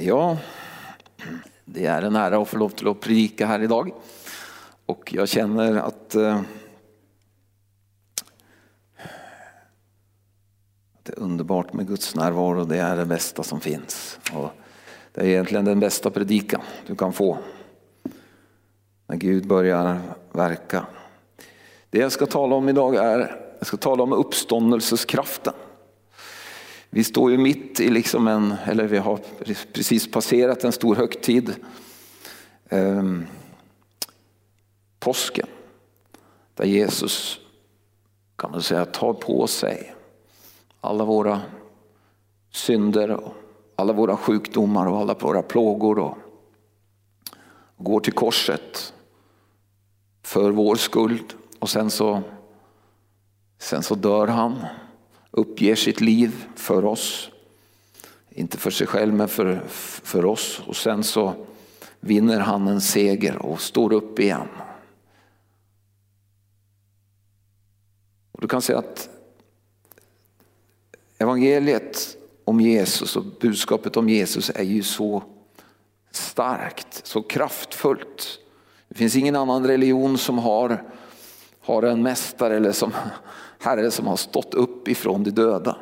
Ja, det är en ära att få lov till att predika här idag. Och jag känner att eh, det är underbart med Guds närvaro. Det är det bästa som finns. Och det är egentligen den bästa predikan du kan få. När Gud börjar verka. Det jag ska tala om idag är, jag ska tala om uppståndelseskraften. Vi står ju mitt i liksom en, eller vi har precis passerat en stor högtid. Ehm, påsken. Där Jesus kan man säga tar på sig alla våra synder och alla våra sjukdomar och alla våra plågor och går till korset för vår skuld och sen så, sen så dör han uppger sitt liv för oss. Inte för sig själv men för, för oss. Och sen så vinner han en seger och står upp igen. Och du kan säga att evangeliet om Jesus och budskapet om Jesus är ju så starkt, så kraftfullt. Det finns ingen annan religion som har, har en mästare eller som Herre som har stått upp ifrån de döda.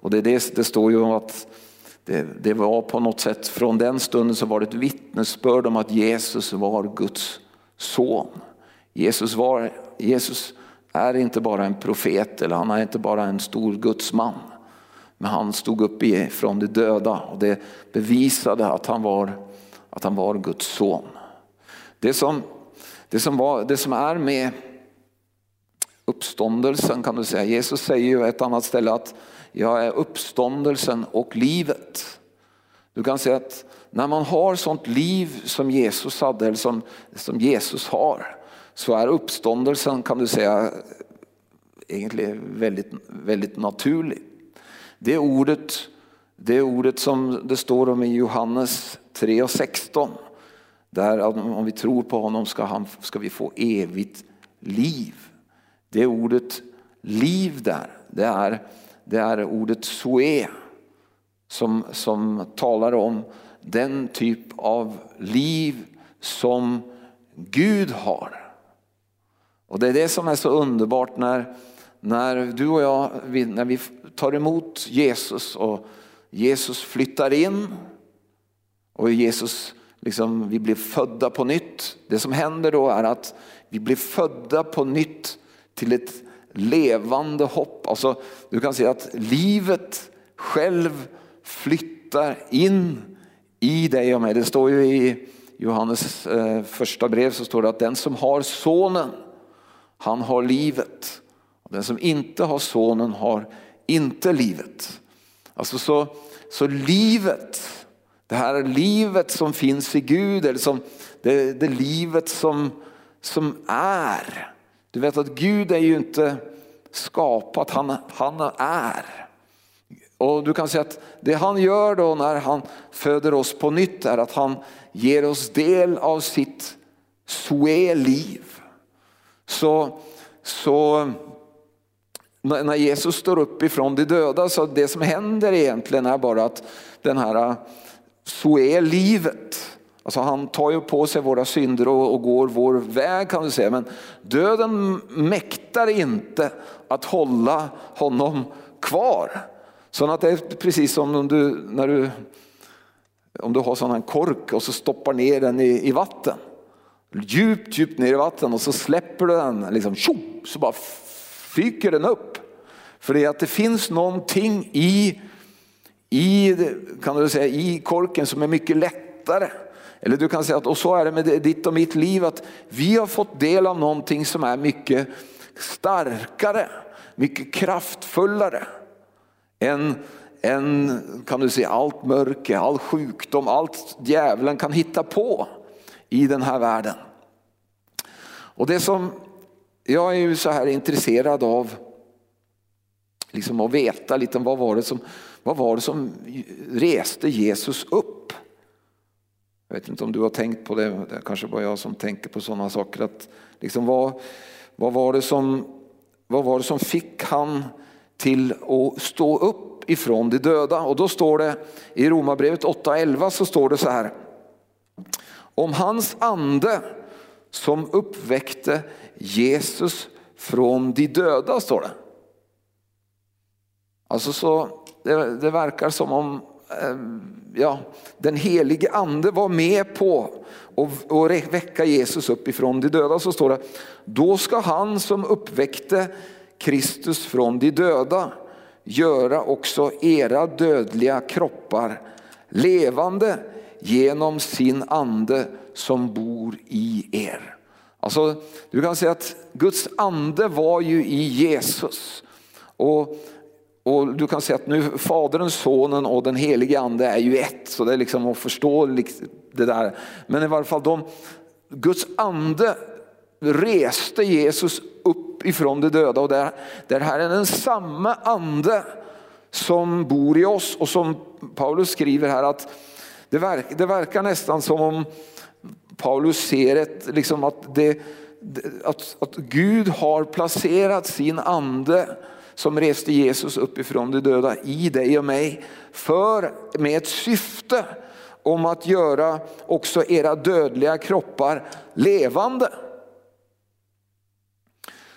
Och det, det, det står ju att det, det, var på något sätt, från den stunden så var det ett vittnesbörd om att Jesus var Guds son. Jesus, var, Jesus är inte bara en profet eller han är inte bara en stor gudsman. Men han stod upp ifrån de döda och det bevisade att han var, att han var Guds son. Det som, det som, var, det som är med uppståndelsen kan du säga. Jesus säger ju ett annat ställe att jag är uppståndelsen och livet. Du kan säga att när man har sånt liv som Jesus hade, eller som, som Jesus har, så är uppståndelsen kan du säga egentligen väldigt, väldigt naturlig. Det ordet, det ordet som det står om i Johannes 3 och 16. Där om vi tror på honom ska, han, ska vi få evigt liv. Det är ordet liv där, det är, det är ordet soe som, som talar om den typ av liv som Gud har. Och det är det som är så underbart när, när du och jag när vi tar emot Jesus och Jesus flyttar in och Jesus liksom, vi blir födda på nytt. Det som händer då är att vi blir födda på nytt till ett levande hopp. Alltså, du kan säga att livet själv flyttar in i dig och mig. Det står ju i Johannes eh, första brev så står det att den som har sonen, han har livet. Och den som inte har sonen har inte livet. Alltså så, så livet, det här livet som finns i Gud, eller som det, det livet som, som är. Du vet att Gud är ju inte skapat, han, han är. Och du kan säga att det han gör då när han föder oss på nytt är att han ger oss del av sitt Zoe-liv. Så, så när Jesus står upp ifrån de döda så det som händer egentligen är bara att den här Zoe-livet Alltså han tar ju på sig våra synder och, och, går vår väg kan du säga. Men döden mäktar inte att hålla honom kvar. Så att det är precis som om du, när du, om du har sån här kork och så stoppar ner den i, i vatten. Djupt, djupt ner i vatten och så släpper du den, liksom, tjo, så bara fyker den upp. För det, är att det finns någonting i, i, kan du säga, i korken som är mycket lättare eller du kan säga att och så är det med ditt och mitt liv att vi har fått del av någonting som är mycket starkare, mycket kraftfullare än, än kan du säga, allt mörker, all sjukdom, allt djävulen kan hitta på i den här världen. Och det som jag är ju så här intresserad av liksom att veta lite vad var det som, vad var det som reste Jesus upp? Jag vet inte om du har tänkt på det, det är kanske bara jag som tänker på sådana saker. Att liksom vad, vad, var det som, vad var det som fick han till att stå upp ifrån de döda. Och då står det i Romarbrevet 8.11 så står det så här. Om hans ande som uppväckte Jesus från de döda står det. Alltså så, det, det verkar som om Ehm, ja, den helige ande var med på att väcka Jesus upp ifrån de döda. Så står det, då ska han som uppväckte Kristus från de döda göra också era dödliga kroppar levande genom sin ande som bor i er. Alltså, du kan säga att Guds ande var ju i Jesus. Och, och du kan säga att nu Fadern, Sonen och den helige Ande är ju ett. Så det är liksom att förstå det där. Men i varje fall de, Guds ande reste Jesus upp ifrån de döda och det, det här är den samma ande som bor i oss och som Paulus skriver här att det, verk, det verkar nästan som om Paulus ser ett, liksom att, det, att, att Gud har placerat sin ande som reste Jesus uppifrån de döda i dig och mig för med ett syfte om att göra också era dödliga kroppar levande.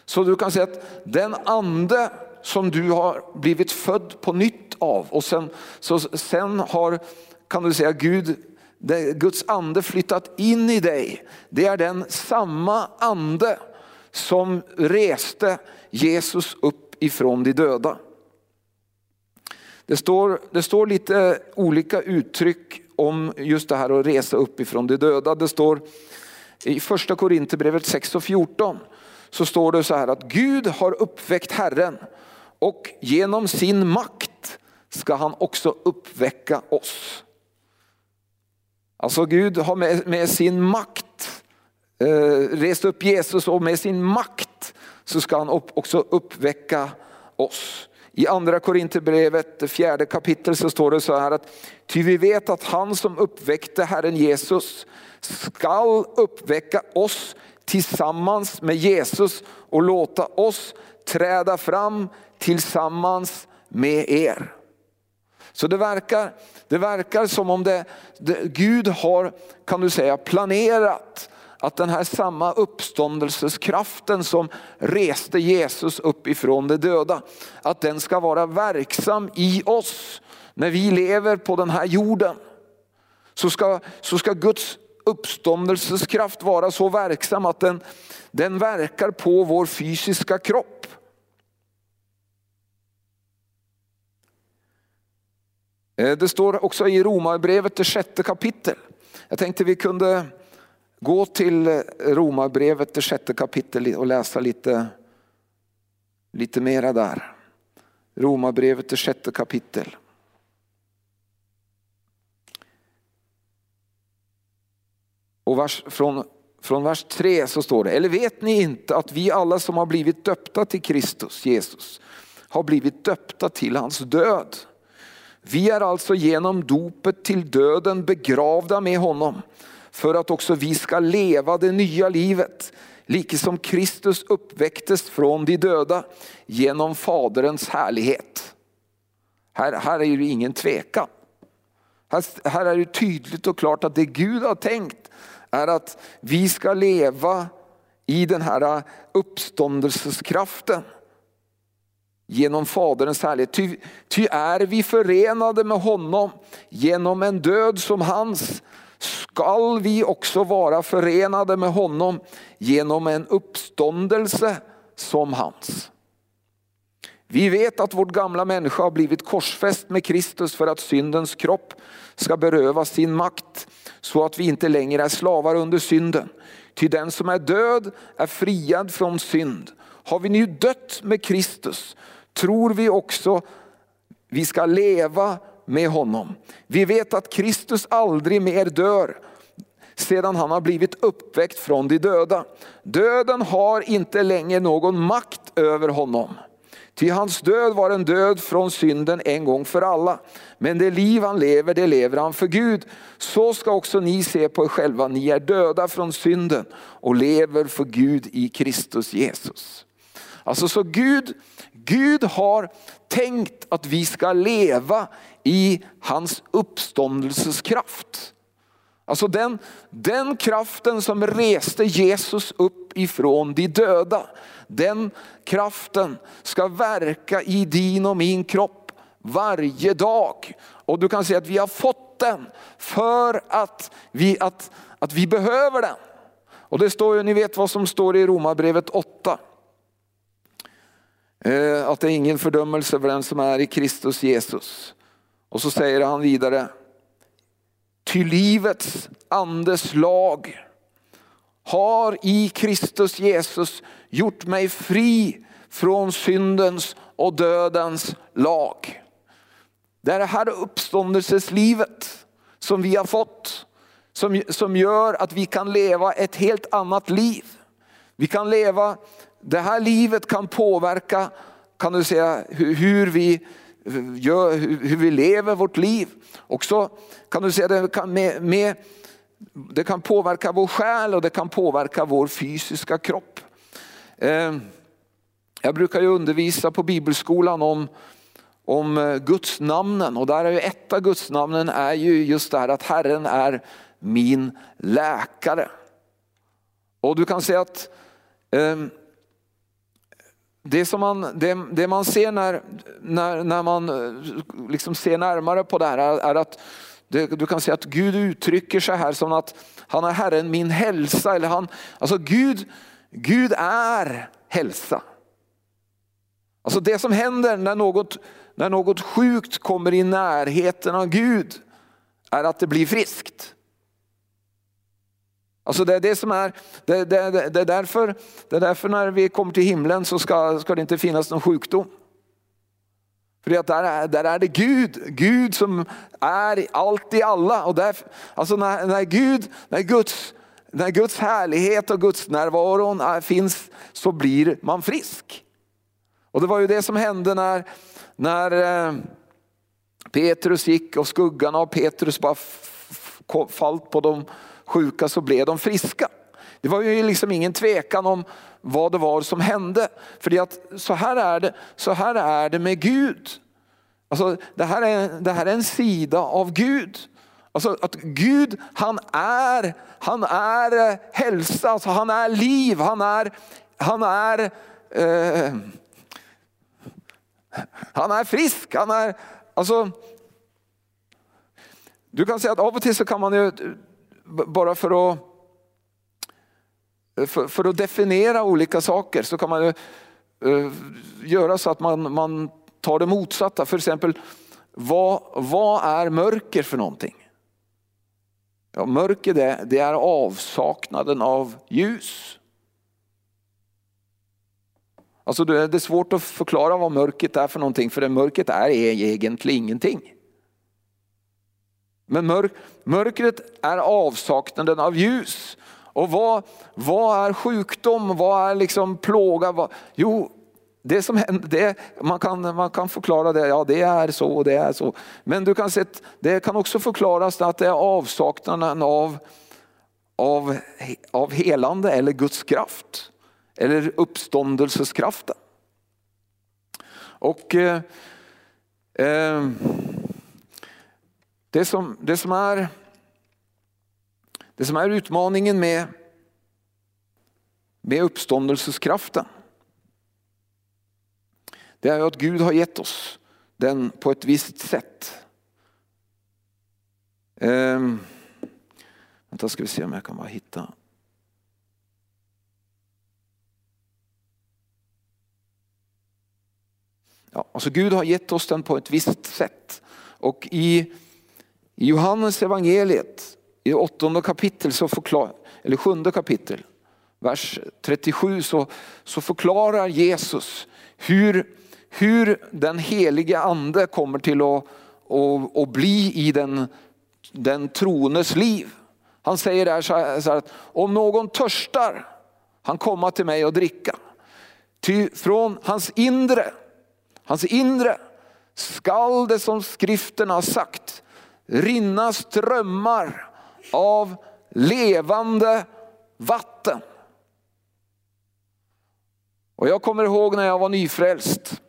Så du kan säga att den ande som du har blivit född på nytt av och sen, så sen har kan du säga Gud Guds ande flyttat in i dig. Det är den samma ande som reste Jesus upp ifrån de döda. Det står, det står lite olika uttryck om just det här att resa upp ifrån de döda. Det står i första Korinthierbrevet 6 och 14 så står det så här att Gud har uppväckt Herren och genom sin makt ska han också uppväcka oss. Alltså Gud har med, med sin makt eh, rest upp Jesus och med sin makt så ska han upp, också uppväcka oss. I andra Korinthierbrevet, det fjärde kapitel så står det så här att ty vi vet att han som uppväckte Herren Jesus skall uppväcka oss tillsammans med Jesus och låta oss träda fram tillsammans med er. Så det verkar, det verkar som om det, det, Gud har, kan du säga, planerat att den här samma uppståndelseskraften som reste Jesus upp ifrån de döda, att den ska vara verksam i oss när vi lever på den här jorden. Så ska, så ska Guds uppståndelseskraft vara så verksam att den, den verkar på vår fysiska kropp. Eh, det står också i Romarbrevet det sjätte kapitel. Jag tänkte vi kunde gå till eh, Romarbrevet det sjätte kapitel och läsa lite, lite mera där. Romarbrevet det sjätte kapitel. Och vers, från, från vers 3 så står det, eller vet ni inte att vi alla som har blivit döpta till Kristus, Jesus, har blivit döpta till hans död. Vi är alltså genom dopet till döden begravda med honom för att också vi ska leva det nya livet. Like som Kristus uppväcktes från de döda genom Faderns härlighet. Här, här är det ingen tvekan. Här, här är det tydligt och klart att det Gud har tänkt är att vi ska leva i den här uppståndelseskraften genom Faderns härlighet. Ty, ty är vi förenade med honom genom en död som hans skall vi också vara förenade med honom genom en uppståndelse som hans. Vi vet att vårt gamla människa har blivit korsfäst med Kristus för att syndens kropp ska berövas sin makt så att vi inte längre är slavar under synden. Ty den som är död är friad från synd. Har vi nu dött med Kristus tror vi också vi ska leva med honom. Vi vet att Kristus aldrig mer dör sedan han har blivit uppväckt från de döda. Döden har inte längre någon makt över honom. Ty hans död var en död från synden en gång för alla. Men det liv han lever, det lever han för Gud. Så ska också ni se på er själva, ni är döda från synden och lever för Gud i Kristus Jesus. Alltså så Gud, Gud har tänkt att vi ska leva i hans uppståndelseskraft. Alltså den, den kraften som reste Jesus upp ifrån de döda. Den kraften ska verka i din och min kropp varje dag. Och du kan säga att vi har fått den för att vi, att, att vi behöver den. Och det står ju, ni vet vad som står i Romarbrevet 8. Eh, att det är ingen fördömelse för den som är i Kristus Jesus. Och så säger han vidare, ty livets andes lag har i Kristus Jesus gjort mig fri från syndens och dödens lag. Det är det här uppståndelseslivet som vi har fått, som, som gör att vi kan leva ett helt annat liv. Vi kan leva, det här livet kan påverka, kan du säga, hur, vi gör, hur vi lever vårt liv. Också kan du säga det kan, med, med, det kan påverka vår själ och det kan påverka vår fysiska kropp. Ehm, jag brukar ju undervisa på bibelskolan om, om eh, Guds namnen och där är ju ett av Guds namnen är ju just det här att Herren är min läkare. Och du kan säga att eh, det, som man, det, det, man ser när, när, när man eh, liksom ser närmare på det här är, att det, du kan se att Gud uttrycker sig här som att han är Herren min hälsa. Eller han, alltså Gud, Gud är hälsa. Alltså det som händer när något, när något sjukt kommer i närheten av Gud är att det blir friskt. Alltså det är det som är, det, det, det, är därför, det är därför när vi kommer till himlen så ska, ska det inte finnas någon sjukdom. För att där, är, där är det Gud, Gud som är allt i alla. Och där, alltså när, när, Gud, när, Guds, när Guds härlighet och Guds närvaron är, finns så blir man frisk. Och det var ju det som hände när, när eh, Petrus gick och skuggan av Petrus bara fallt på de sjuka så blev de friska. Det var ju liksom ingen tvekan om vad det var som hände. För att så här är det, så här är det med Gud. Alltså, det, här är, det här är en sida av Gud. Alltså att Gud han är, han är eh, hälsa, alltså han är liv, han är, han är, eh, han är frisk. Han är, alltså, du kan säga att av och till så kan man ju bara för att, eh, för, för att definiera olika saker så kan man ju, uh, göra så att man, man tar det motsatta. För exempel, vad, vad är mörker för någonting? Ja, mörker det, det är avsaknaden av ljus. Alltså det är svårt att förklara vad mörkret är för någonting för det mörkret är e-, egentligen ingenting. Men mörk, mörkret är avsaknaden av ljus. Och vad, vad är sjukdom? Vad är liksom plåga? Vad, jo, det som händer, det, man, kan, man kan förklara det, ja det är så och det är så. Men du kan se, det kan också förklaras att det är avsaknaden av, av, av helande eller Guds kraft. Eller uppståndelseskraften. Och eh, eh, det som, det som, är, det som är utmaningen med, med uppståndelseskraften det är att Gud har gett oss den på ett visst sätt. Um, vänta ska vi se om jag kan bara hitta. Ja, alltså Gud har gett oss den på ett visst sätt. Och i i Johannes evangeliet i åttonde kapitel, så förklar, eller sjunde kapitel, vers 37 så, så förklarar Jesus hur, hur den helige ande kommer till att, att, att bli i den, den trones liv. Han säger där så här, så här att om någon törstar, han komma till mig och dricka. Ty från hans inre, hans inre skall det som skriften har sagt rinna strömmar av levande vatten. Och jag kommer ihåg när jag var nyfrälst.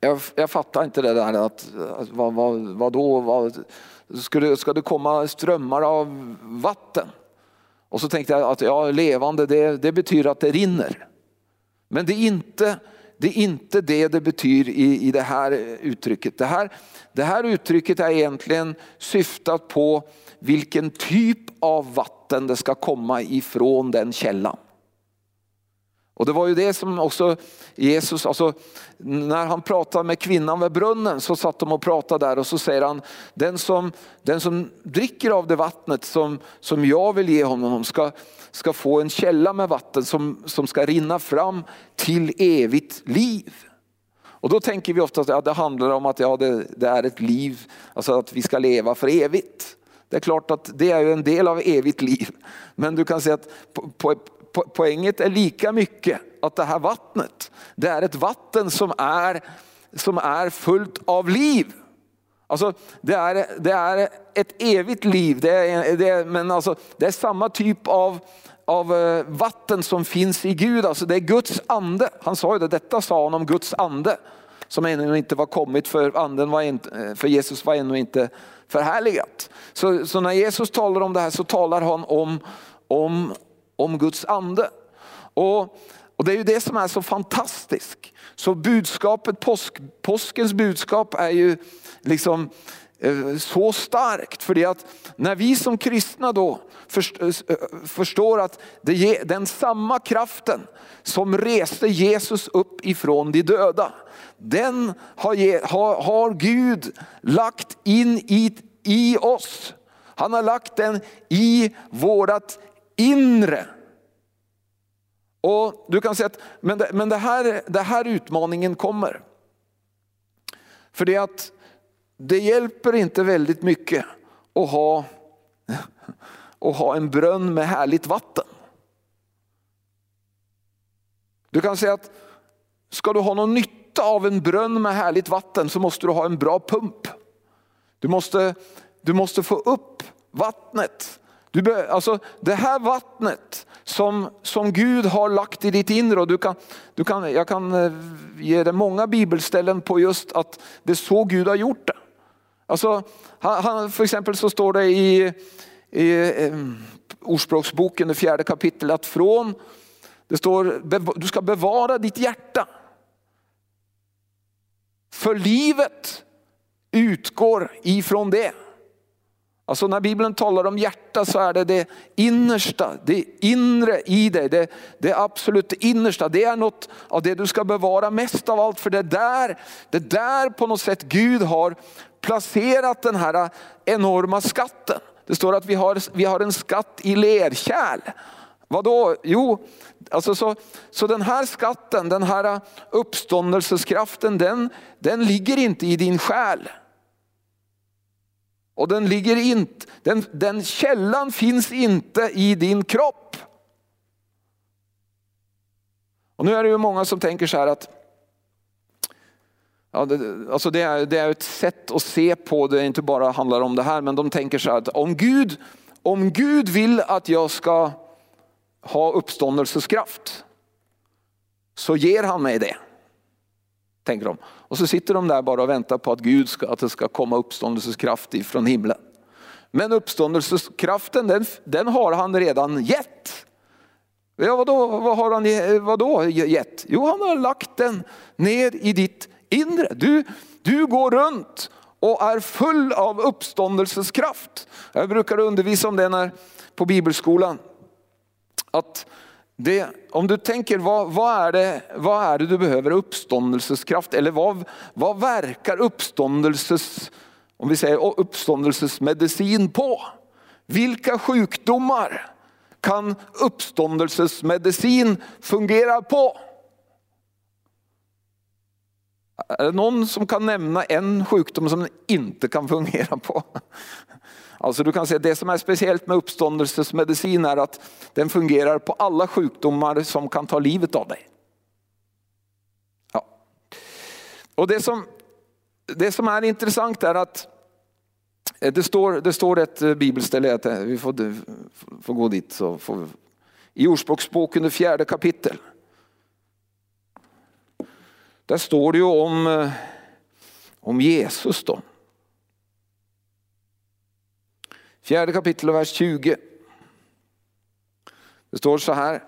Jag, jag fattar inte det där att, vad, vad, vad då, vad, ska, det, ska det komma strömmar av vatten? Och så tänkte jag att ja, levande det, det betyder att det rinner. Men det är inte det, är inte det, det betyder i, i det här uttrycket. Det här, det här uttrycket är egentligen syftat på vilken typ av vatten det ska komma ifrån den källan. Och det var ju det som också Jesus, alltså, när han pratade med kvinnan vid brunnen så satt de och pratade där och så säger han, den som, den som dricker av det vattnet som, som jag vill ge honom ska, ska få en källa med vatten som, som ska rinna fram till evigt liv. Och då tänker vi ofta att ja, det handlar om att ja, det, det, är ett liv, alltså att vi ska leva för evigt. Det är klart att det är en del av evigt liv. Men du kan säga att po po po poänget är lika mycket att det här vattnet, det är ett vatten som är, som är fullt av liv. Alltså, det, är, det är ett evigt liv, det är, det är, men alltså, det är samma typ av, av eh, vatten som finns i Gud. Alltså, det är Guds ande. Han sa ju det, detta sa han om Guds ande som ännu inte var kommit för, anden var inte, eh, för Jesus var ännu inte förhärligat. Så, så när Jesus talar om det här så talar han om, om, om Guds ande. Och, och det är ju det som är så fantastiskt. Så budskapet, påsk, påskens budskap är ju liksom eh, så starkt. För det att när vi som kristna då eh, eh, förstår att det, den samma kraften som reste Jesus upp ifrån de döda, den har, har, har Gud lagt in i, i oss. Han har lagt den i vårat inre. Och du kan säga att men, det, men det, här, det här utmaningen kommer. För det att det hjälper inte väldigt mycket att ha, att ha en brunn med härligt vatten. Du kan säga att ska du ha någon nytta av en brunn med härligt vatten så måste du ha en bra pump. Du måste, du måste få upp vattnet du, alltså, det här vattnet som, som Gud har lagt i ditt inre, och du kan, du kan, jag kan eh, ge dig många bibelställen på just att det är så Gud har gjort det. Alltså, han, för exempel så står det i, i eh, Ordspråksboken, det fjärde kapitlet, att från, det står du ska bevara ditt hjärta. För livet utgår ifrån det. Alltså när Bibeln talar om hjärta så är det det innersta, det inre i dig, det, det absolut innersta. Det är något av det du ska bevara mest av allt för det där, det där på något sätt Gud har placerat den här enorma skatten. Det står att vi har, vi har en skatt i lerkärl. Vadå? Jo, alltså så, så den här skatten, den här uppståndelseskraften, den, den ligger inte i din själ. Och den, ligger inte, den, den källan finns inte i din kropp. Och nu är det ju många som tänker så här att Ja, det, alltså det, är, det är ett sätt att se på det, inte bara handlar om det här, men de tänker så här att om Gud, om Gud vill att jag ska ha uppståndelseskraft så ger han mig det. Tänker de. Och så sitter de där bara och väntar på att Gud ska, att det ska komma uppståndelseskraft från himlen. Men uppståndelseskraften den, den har han redan gett. Ja, vadå, vad har han vadå gett? Jo, han har lagt den ner i ditt inre. Du, du går runt och är full av uppståndelseskraft. Jag brukar undervisa om det när, på bibelskolan. Att det, om du tänker vad, vad, är det, vad är det du behöver uppståndelseskraft eller vad, vad verkar uppståndelses, om vi säger uppståndelsesmedicin på? Vilka sjukdomar kan uppståndelsesmedicin fungera på? Är det någon som kan nämna en sjukdom som den inte kan fungera på? Alltså du kan säga det som är speciellt med uppståndelsesmedicin är att den fungerar på alla sjukdomar som kan ta livet av dig. Ja. Och det som, det som är intressant är att eh, det står, det står ett eh, bibelställe, vi får, får gå dit. Så får, I Ordspråksboken, det fjärde kapitel. Där står det ju om, eh, om Jesus då. Fjärde kapitel och vers 20. Det står så här.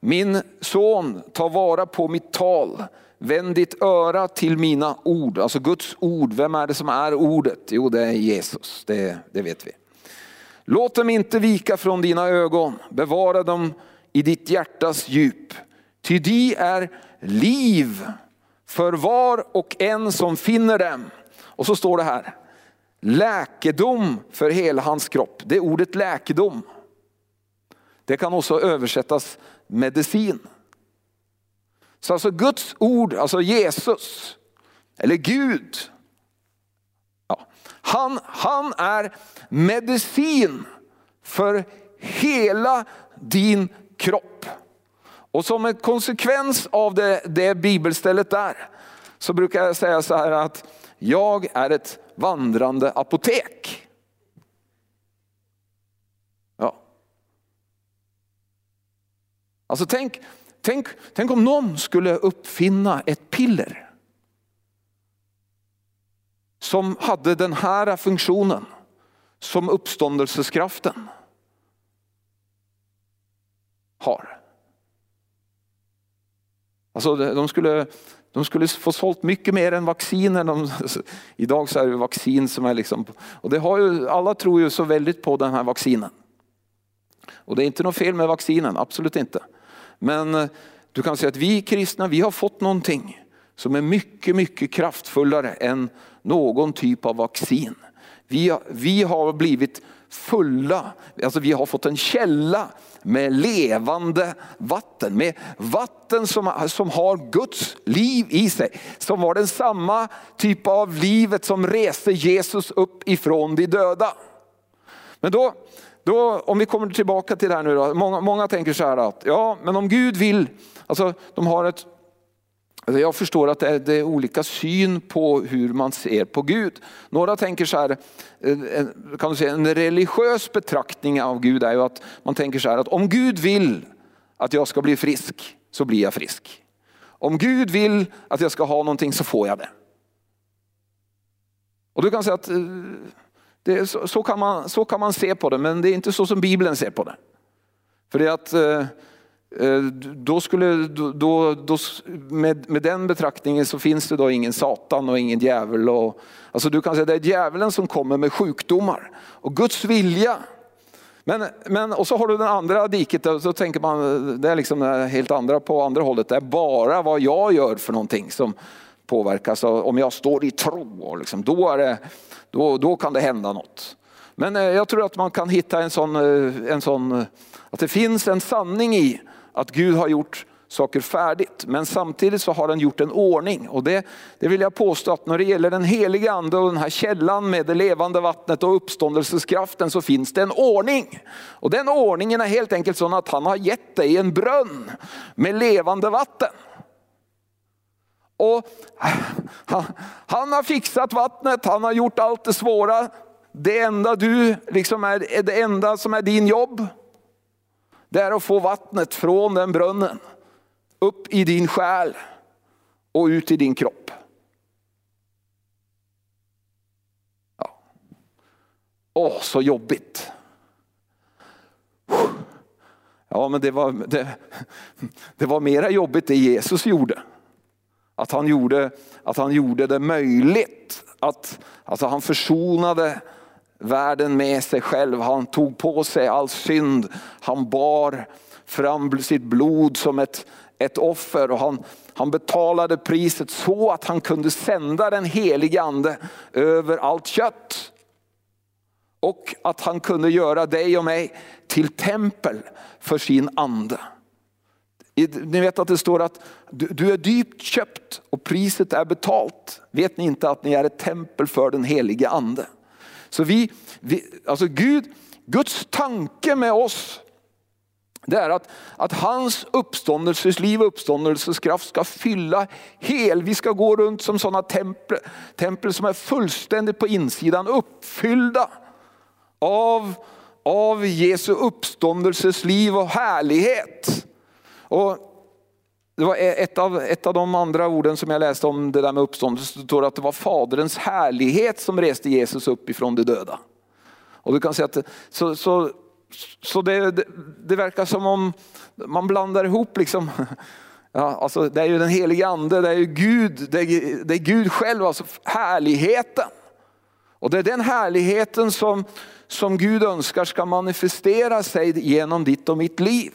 Min son, ta vara på mitt tal. Vänd ditt öra till mina ord. Alltså Guds ord. Vem är det som är ordet? Jo, det är Jesus. Det, det vet vi. Låt dem inte vika från dina ögon. Bevara dem i ditt hjärtas djup. Ty de är liv för var och en som finner dem. Och så står det här. Läkedom för hela hans kropp. Det är ordet läkedom. Det kan också översättas medicin. Så alltså Guds ord, alltså Jesus, eller Gud, ja, han, han är medicin för hela din kropp. Och som en konsekvens av det, det bibelstället där så brukar jag säga så här att jag är ett vandrande apotek. Ja. Alltså tänk, tänk, tänk om någon skulle uppfinna ett piller som hade den här funktionen som uppståndelseskraften har. Alltså de skulle, de skulle få sålt mycket mer än vacciner. De, idag så är det vaccin som är liksom, och det har ju, alla tror ju så väldigt på den här vaccinen. Och det är inte något fel med vaccinen, absolut inte. Men eh, du kan säga att vi kristna, vi har fått någonting som är mycket, mycket kraftfullare än någon typ av vaccin. Vi, vi har blivit fulla, alltså vi har fått en källa med levande vatten. Med vatten som, som har Guds liv i sig. Som var den samma typ av livet som reste Jesus upp ifrån de döda. Men då, då om vi kommer tillbaka till det här nu då. Många, många tänker så här att, ja men om Gud vill, alltså de har ett Alltså, jag förstår att det är, det är, olika syn på hur man ser på Gud. Några tänker så här, eh, kan du säga, en religiös betraktning av Gud är ju att man tänker så här att om Gud vill att jag ska bli frisk så blir jag frisk. Om Gud vill att jag ska ha någonting så får jag det. Och du kan säga att eh, det, så, så, kan man, så kan man se på det men det är inte så som Bibeln ser på det. För det är att eh, Eh, då skulle, då, då, med, med den betraktningen så finns det då ingen Satan och ingen djävul. Och, alltså du kan säga att det är djävulen som kommer med sjukdomar. Och Guds vilja. Men, men, och så har du den andra diket, och så tänker man, det är liksom helt andra på andra hållet. Det är bara vad jag gör för någonting som påverkas. Om jag står i tro, liksom, då, är det, då, då kan det hända något. Men eh, jag tror att man kan hitta en sån, eh, en sån, att det finns en sanning i att Gud har gjort saker färdigt. Men samtidigt så har han gjort en ordning. Och det, det vill jag påstå att när det gäller den heliga ande och den här källan med det levande vattnet och uppståndelseskraften så finns det en ordning. Och den ordningen är helt enkelt sån att han har gett dig en brunn med levande vatten. Och äh, han, han har fixat vattnet, han har gjort allt det svåra. Det enda du liksom är, det enda som är din jobb det är att få vattnet från den brunnen upp i din själ och ut i din kropp. Ja. Åh, så jobbigt. Ja, men det var, det, det var mera jobbigt det Jesus gjorde. Att han gjorde, att han gjorde det möjligt. Att, alltså han försonade världen med sig själv. Han tog på sig all synd. Han bar fram sitt blod som ett, ett offer och han, han betalade priset så att han kunde sända den helige ande över allt kött. Och att han kunde göra dig och mig till tempel för sin ande. Ni vet att det står att du är dyrt köpt och priset är betalt. Vet ni inte att ni är ett tempel för den helige ande? Så vi, vi, alltså Gud, Guds tanke med oss det är att, att hans uppståndelsesliv och uppståndelseskraft ska fylla hel. Vi ska gå runt som sådana tempel, tempel som är fullständigt på insidan uppfyllda av, av Jesu uppståndelsesliv och härlighet. Och det var e- ett av, ett av de andra orden som jag läste om det där med uppståndelse. Det står att det var Faderns härlighet som reste Jesus upp ifrån de döda. Och du kan säga att så, så, så det, det, det verkar som om man blandar ihop liksom Ja, alltså det är ju den helige ande, det är ju Gud, det är, det är Gud själv, alltså härligheten. Och det är den härligheten som, som Gud önskar ska manifestera sig genom ditt och mitt liv.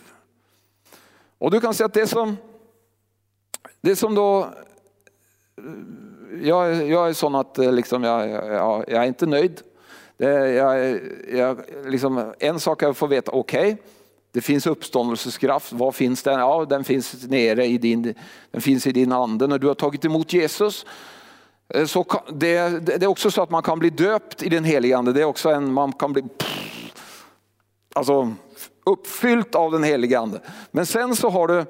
Och du kan säga att det som, det som då, jag, jag är sån att eh, liksom jag, jag, jag är inte nöjd. Det, jag, jag, liksom, en sak jag får veta, okej, okay, det finns uppståndelseskraft. Var finns den? Ja, den finns nere i din, den finns i din ande när du har tagit emot Jesus. Eh, så det, det är också så att man kan bli döpt i den helige ande. Det är också en, man kan bli alltså, uppfyllt av den helige ande. Men sen så har du,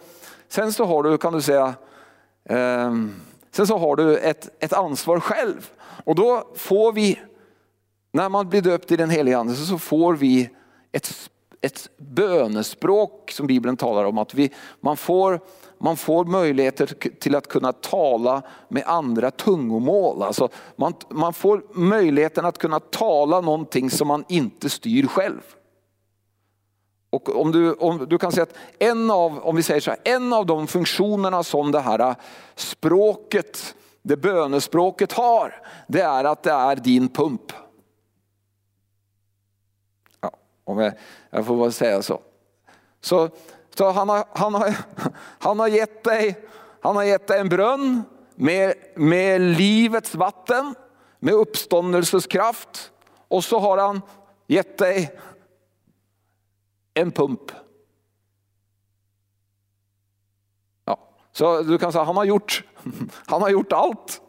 sen så har du kan du säga, Ehm, sen så har du ett, ett ansvar själv. Och då får vi, när man blir döpt i den helige ande så får vi ett ett bönespråk som Bibeln talar om. Att vi, man, får, man får möjligheter till att kunna tala med andra tungomål. Alltså man, man får möjligheten att kunna tala någonting som man inte styr själv. Och om du, om du kan säga att en av, om vi säger så här, en av de funktionerna som det här språket, det bönespråket har, det är att det är din pump. Om jag, jag får bara säga så. Så, så han, har, han, har, han, har gett dig, han har gett dig en brunn med, med livets vatten, med uppståndelsens kraft. Och så har han gett dig en pump. Ja, så du kan säga han har gjort, han har gjort allt.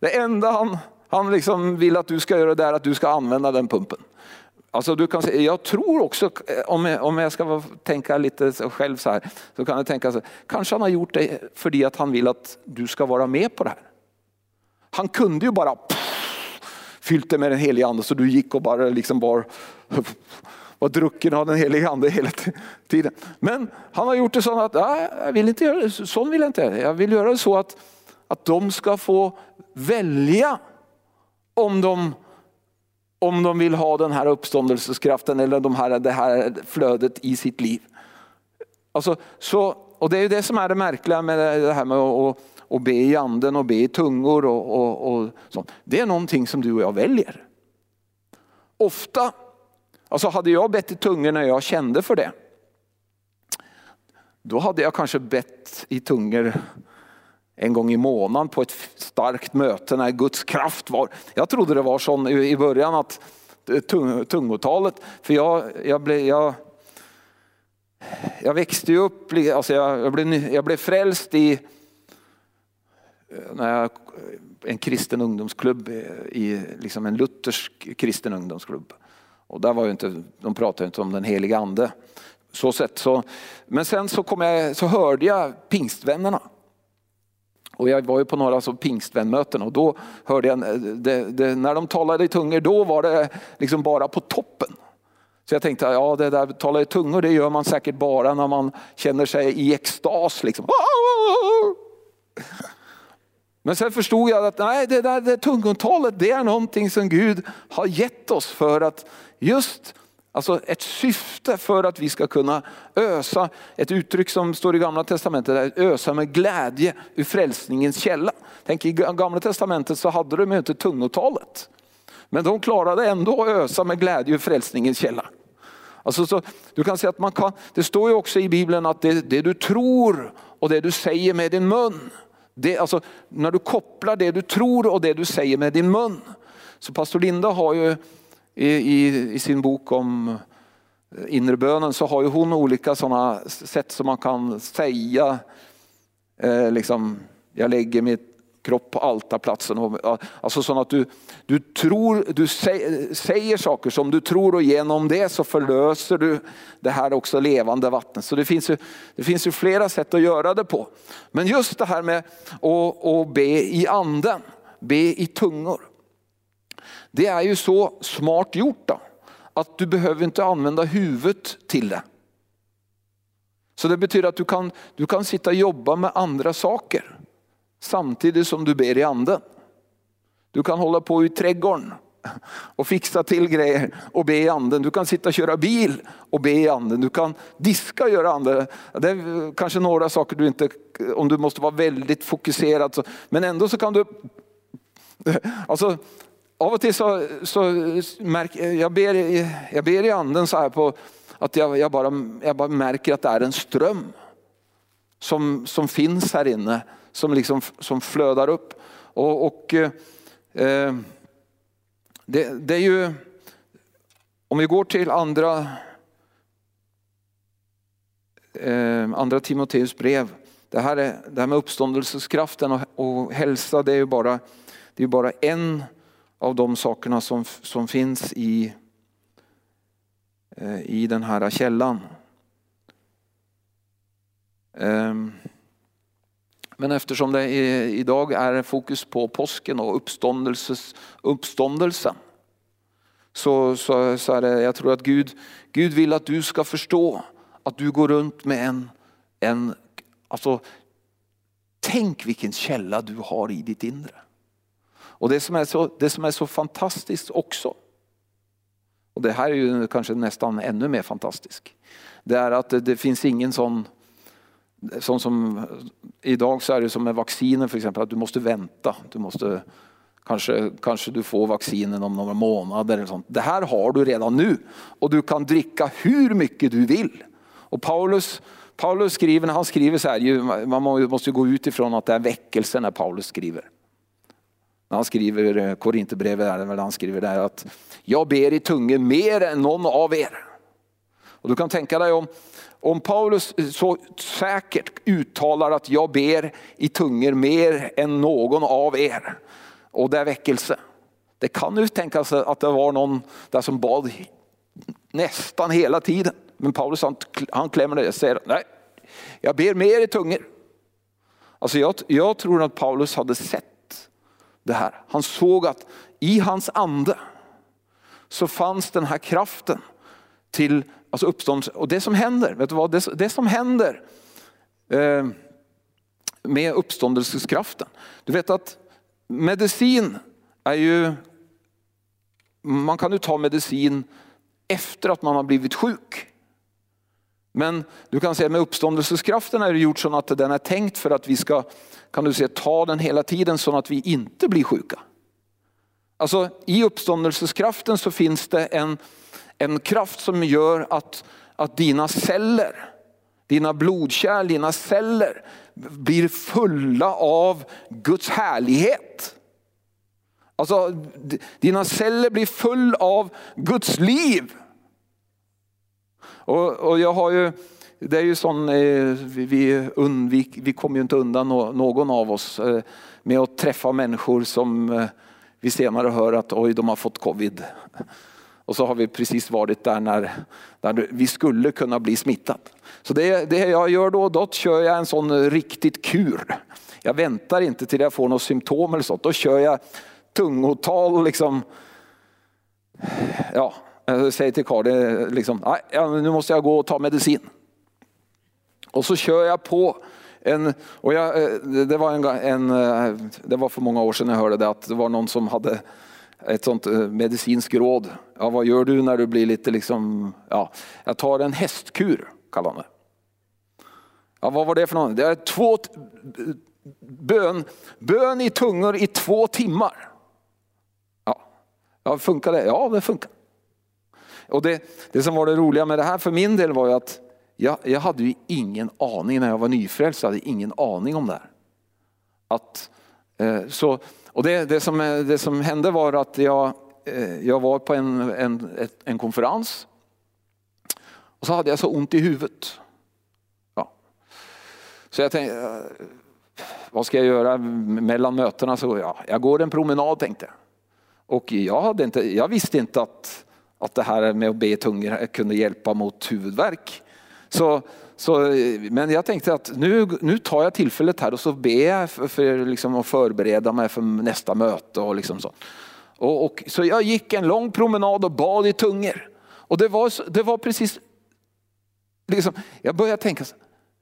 Det enda han, han liksom vill att du ska göra är att du ska använda den pumpen. Alltså du kan säga, jag tror också, om jag, om jag ska tänka lite själv så här, så kan jag tänka så här, kanske han har gjort det för att han vill att du ska vara med på det här. Han kunde ju bara pff, fyllt det med den helige ande så du gick och bara liksom bar och drucken av den helige ande hela tiden. Men han har gjort det så att, nej, jag vill inte göra det, så vill jag inte. Jag vill göra det så att, att de ska få välja om de om de vill ha den här uppståndelseskraften eller de här, det här flödet i sitt liv. Alltså, så, och det är ju det som är det märkliga med det här med att, att be i anden och be i tungor. Och, och, och sånt. Det är någonting som du och jag väljer. Ofta, alltså hade jag bett i tungor när jag kände för det, då hade jag kanske bett i tungor en gång i månaden på ett starkt möte när Guds kraft var. Jag trodde det var så i början att eh, tung, tungotalet, för jag, jag, blev, jag, jag växte ju upp, alltså jag, jag, blev, jag blev frälst i eh, när jag, en kristen ungdomsklubb, eh, i liksom en luthersk kristen ungdomsklubb. Och där var ju inte, de pratade inte om den heliga ande. Så sett så, men sen så, kom jag, så hörde jag pingstvännerna och jag var ju på några så pingstvänmöten och då hörde jag, det, det, när de talade i tungor då var det liksom bara på toppen. Så jag tänkte, ja det där tala i tungor det gör man säkert bara när man känner sig i extas. Liksom. Men sen förstod jag att nej, det där det tungotalet det är någonting som Gud har gett oss för att just Alltså ett syfte för att vi ska kunna ösa, ett uttryck som står i gamla testamentet, är ösa med glädje ur frälsningens källa. Tänk i gamla testamentet så hade de inte tungotalet. Men de klarade ändå att ösa med glädje ur frälsningens källa. Alltså så, du kan säga att man kan, det står ju också i Bibeln att det, det du tror och det du säger med din mun. Det, alltså, när du kopplar det du tror och det du säger med din mun. Så pastor Linda har ju i, i, i sin bok om eh, inre bönen så har ju hon olika sådana sätt som man kan säga, eh, liksom, jag lägger mitt kropp på altarplatsen. Alltså så att du, du, tror, du säger saker som du tror och genom det så förlöser du det här också levande vattnet. Så det finns ju, det finns ju flera sätt att göra det på. Men just det här med att, att be i anden, be i tungor. Det är ju så smart gjort då, att du behöver inte använda huvudet till det. Så det betyder att du kan, du kan sitta och jobba med andra saker samtidigt som du ber i anden. Du kan hålla på i trädgården och fixa till grejer och be i anden. Du kan sitta och köra bil och be i anden. Du kan diska och göra andra. Det är kanske några saker du inte, om du måste vara väldigt fokuserad. Men ändå så kan du, alltså av och till så, så märker jag, ber, jag ber i anden så här på att jag, jag, bara, jag bara märker att det är en ström som, som finns här inne, som, liksom, som flödar upp. Och, och eh, det, det, är ju, om vi går till andra, eh, andra Timoteus brev, det här, är, det här med uppståndelseskraften och, och hälsa, det är ju bara, det är bara en av de sakerna som, som finns i, eh, i den här källan. Ehm, men eftersom det är, idag är fokus på påsken och uppståndelsen så, så, så är det, jag tror att Gud, Gud vill att du ska förstå att du går runt med en, en alltså, tänk vilken källa du har i ditt inre. Och det som är så, det som är så fantastiskt också, och det här är ju kanske nästan ännu mer fantastiskt, det är att det, det finns ingen sån Sån som, idag så är det som med vacciner för exempel, att du måste vänta. Du måste, kanske, kanske du får vaccinen om några månader. Eller sånt. Det här har du redan nu och du kan dricka hur mycket du vill. Och Paulus, Paulus skriver, han skriver så här, man måste gå ut ifrån att det är väckelse när Paulus skriver. När han skriver eh, Korinthierbrevet, han skriver där att jag ber i tungor mer än någon av er. Och du kan tänka dig om, om Paulus så säkert uttalar att jag ber i tungor mer än någon av er. Och det är väckelse. Det kan ju tänkas att det var någon där som bad nästan hela tiden. Men Paulus han, han klämmer det och säger nej, jag ber mer i tungor. Alltså jag, jag tror att Paulus hade sett det här. Han såg att i hans ande så fanns den här kraften till alltså uppståndelse. Och det som händer, vet du vad? Det, det som händer eh, med uppståndelseskraften. Du vet att medicin är ju, man kan ju ta medicin efter att man har blivit sjuk. Men du kan säga med uppståndelseskraften är det gjort så att den är tänkt för att vi ska kan du säga, ta den hela tiden så att vi inte blir sjuka. Alltså i uppståndelseskraften så finns det en, en kraft som gör att, att dina celler, dina blodkärl, dina celler blir fulla av Guds härlighet. Alltså dina celler blir full av Guds liv. Och, och jag har ju, det är ju sån, eh, vi, undvik, vi kommer ju inte undan någon av oss eh, med att träffa människor som eh, vi senare hör att oj, de har fått covid. Och så har vi precis varit där när, där vi skulle kunna bli smittade. Så det, det jag gör då, då kör jag en sån riktigt kur. Jag väntar inte till jag får något symptom eller sånt. Då kör jag tungotal liksom. Ja, jag säger till Karl, liksom, nu måste jag gå och ta medicin. Och så kör jag på en, och jag, eh, det, var en, en, eh, det var för många år sedan jag hörde det, att det var någon som hade ett sånt eh, medicinskt råd. Ja, vad gör du när du blir lite liksom, ja, jag tar en hästkur, kallar han det. Ja, vad var det för något? Det är två, bön, bön i tungor i två timmar. Ja, ja funkar det? Ja, det funkar. Och det, det som var det roliga med det här för min del var ju att jag, jag hade ju ingen aning när jag var nyfrälst, jag hade ingen aning om det här. Att, eh, så, och det, det, som, eh, det som hände var att jag, eh, jag var på en, en, en konferens och så hade jag så ont i huvudet. Ja. Så jag tänkte, eh, vad ska jag göra mellan mötena? Så ja, jag går en promenad tänkte jag. Och jag, hade inte, jag visste inte att, att det här med att be i tungor kunde hjälpa mot huvudvärk. Så, så, men jag tänkte att nu, nu tar jag tillfället här och så ber jag för, för liksom att förbereda mig för nästa möte. Och liksom så. Och, och, så jag gick en lång promenad och bad i tungor. Och det var, det var precis, liksom, jag började tänka,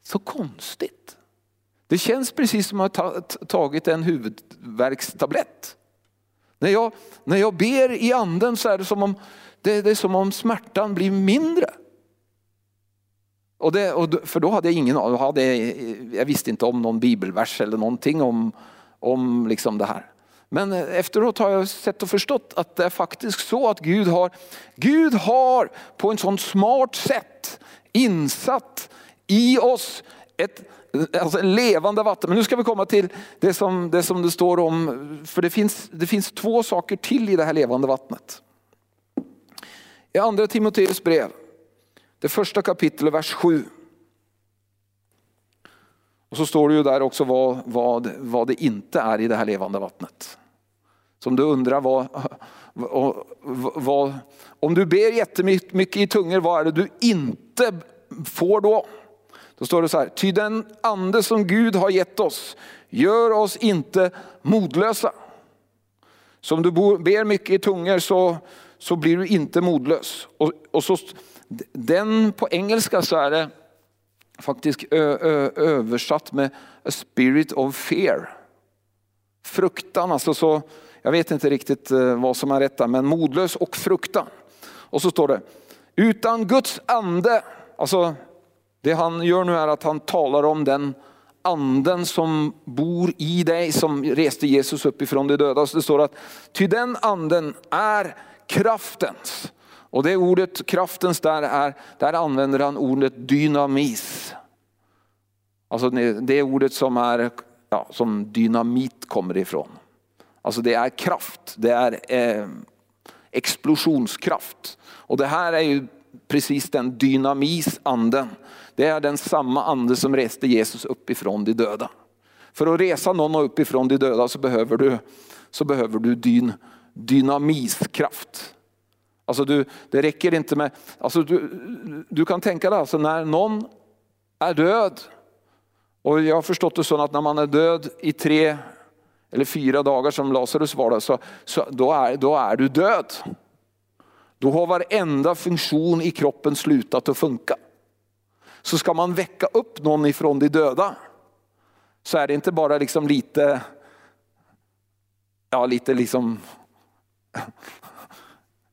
Så konstigt. Det känns precis som att ha tagit en huvudvärkstablett. När jag, när jag ber i anden så är det som om, det, det är som om smärtan blir mindre. Och det, och för då hade jag ingen hade, jag visste inte om någon bibelvers eller någonting om, om liksom det här. Men eh, efteråt har jag sett och förstått att det är faktiskt så att Gud har, Gud har på en sån smart sätt insatt i oss ett alltså en levande vatten. Men nu ska vi komma till det som det, som det står om, för det finns, det finns två saker till i det här levande vattnet. I andra Timoteus brev, det första kapitlet, vers 7. Och så står det ju där också vad, vad, vad det inte är i det här levande vattnet. Så om du undrar vad, vad, om du ber jättemycket i tungor, vad är det du inte får då? Då står det så här, ty den ande som Gud har gett oss gör oss inte modlösa. Så om du ber mycket i tungor så, så blir du inte modlös. Och, och så, den på engelska så är det faktiskt ö, ö, översatt med a spirit of fear. Fruktan, alltså så, jag vet inte riktigt eh, vad som är rätt men modlös och fruktan. Och så står det, utan Guds ande, alltså det han gör nu är att han talar om den anden som bor i dig som reste Jesus upp ifrån de döda. Så det står att ty den anden är kraftens. Och det ordet kraftens där, är, där använder han ordet dynamis. Alltså det ordet som, är, ja, som dynamit kommer ifrån. Alltså det är kraft, det är eh, explosionskraft. Och det här är ju precis den dynamis anden det är den samma ande som reste Jesus uppifrån de döda. För att resa någon uppifrån de döda så behöver du, så behöver du din dynamiskraft. Alltså du, det räcker inte med, alltså du, du kan tänka dig alltså när någon är död och jag har förstått det så att när man är död i tre eller fyra dagar som Lazarus var där, så, så då, är, då är du död. Då har varenda funktion i kroppen slutat att funka. Så ska man väcka upp någon ifrån de döda så är det inte bara liksom lite, ja lite liksom,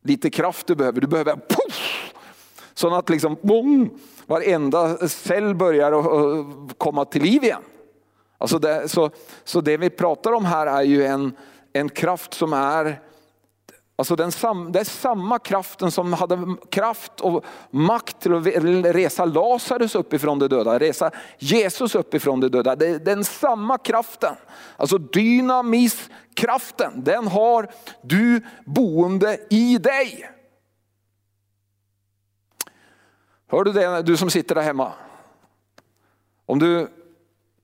lite kraft du behöver. Du behöver puff, så att liksom boom, varenda cell börjar komma till liv igen. Alltså det, så, så det vi pratar om här är ju en, en kraft som är Alltså den sam, det är samma kraften som hade kraft och makt till att resa Lazarus uppifrån de döda, resa Jesus uppifrån de döda. Det är den samma kraften, alltså dynamiskraften, den har du boende i dig. Hör du det du som sitter där hemma? Om du,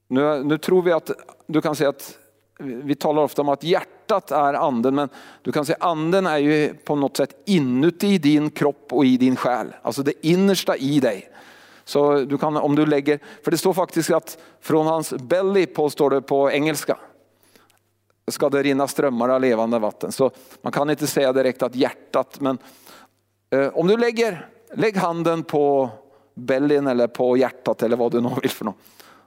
nu, nu tror vi att du kan säga att vi talar ofta om att hjärtat Hjärtat är anden, men du kan säga anden är ju på något sätt inuti din kropp och i din själ. Alltså det innersta i dig. Så du kan, om du lägger, för det står faktiskt att från hans belly, påstår det på engelska, ska det rinna strömmar av levande vatten. Så man kan inte säga direkt att hjärtat, men eh, om du lägger, lägg handen på bellyn eller på hjärtat eller vad du nu vill för något.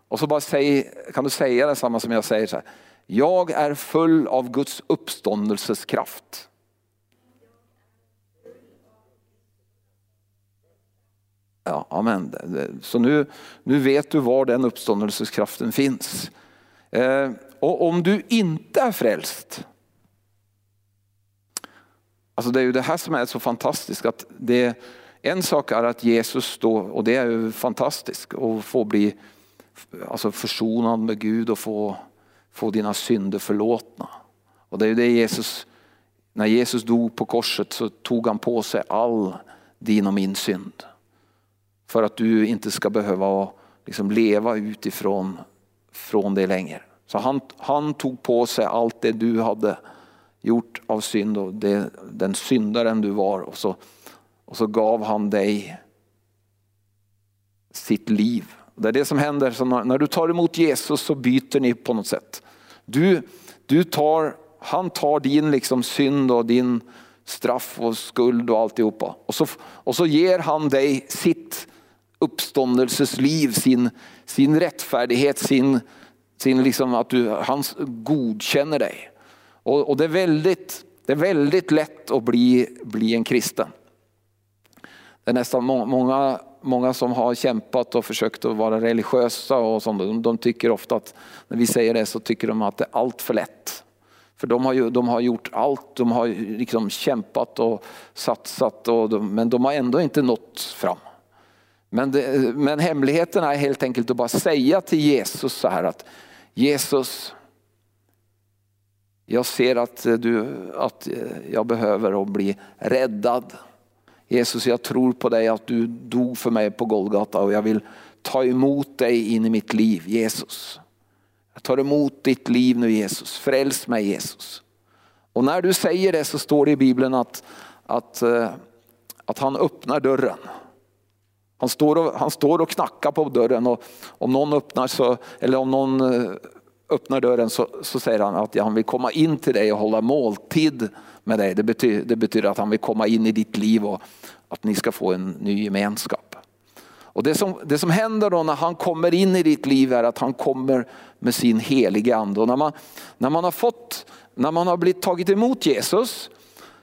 Och så bara säg, kan du säga detsamma som jag säger så här. Jag är full av Guds uppståndelseskraft. Ja, amen. Så nu, nu vet du var den uppståndelseskraften finns. Eh, och om du inte är frälst, alltså det är ju det här som är så fantastiskt. att det, En sak är att Jesus då, och det är ju fantastiskt, att få bli alltså försonad med Gud och få få dina synder förlåtna. Och det är det Jesus, när Jesus dog på korset så tog han på sig all din och min synd. För att du inte ska behöva liksom leva utifrån från det längre. Så han, han tog på sig allt det du hade gjort av synd och det, den syndaren du var och så, och så gav han dig sitt liv. Det är det som händer, så när, när du tar emot Jesus så byter ni på något sätt. Du, du tar, han tar din liksom synd och din straff och skuld och alltihopa. Och så, och så ger han dig sitt uppståndelsesliv, sin, sin rättfärdighet, sin, sin liksom att du, han godkänner dig. Och, och, det, är väldigt, det är väldigt lätt att bli, bli en kristen. Det är nästan många, många som har kämpat och försökt att vara religiösa och sånt, de, tycker ofta att när vi säger det så tycker de att det är allt för lätt. För de har, ju, de har gjort allt, de har liksom kämpat och satsat, och de, men de har ändå inte nått fram. Men, det, men hemligheten är helt enkelt att bara säga till Jesus så här att Jesus, jag ser att, du, att jag behöver att bli räddad. Jesus, jag tror på dig att du dog för mig på Golgata och jag vill ta emot dig in i mitt liv, Jesus. Jag tar emot ditt liv nu Jesus, fräls mig Jesus. Och när du säger det så står det i Bibeln att, att, eh, att han öppnar dörren. Han står, och, han står och knackar på dörren och om någon öppnar, så, eller om någon eh, öppnar dörren så, så säger han att han vill komma in till dig och hålla måltid med dig. Det betyder, det betyder att han vill komma in i ditt liv och att ni ska få en ny gemenskap. Och det som, det som händer då när han kommer in i ditt liv är att han kommer med sin helige ande. Och när man, när man har fått, när man har blivit tagit emot Jesus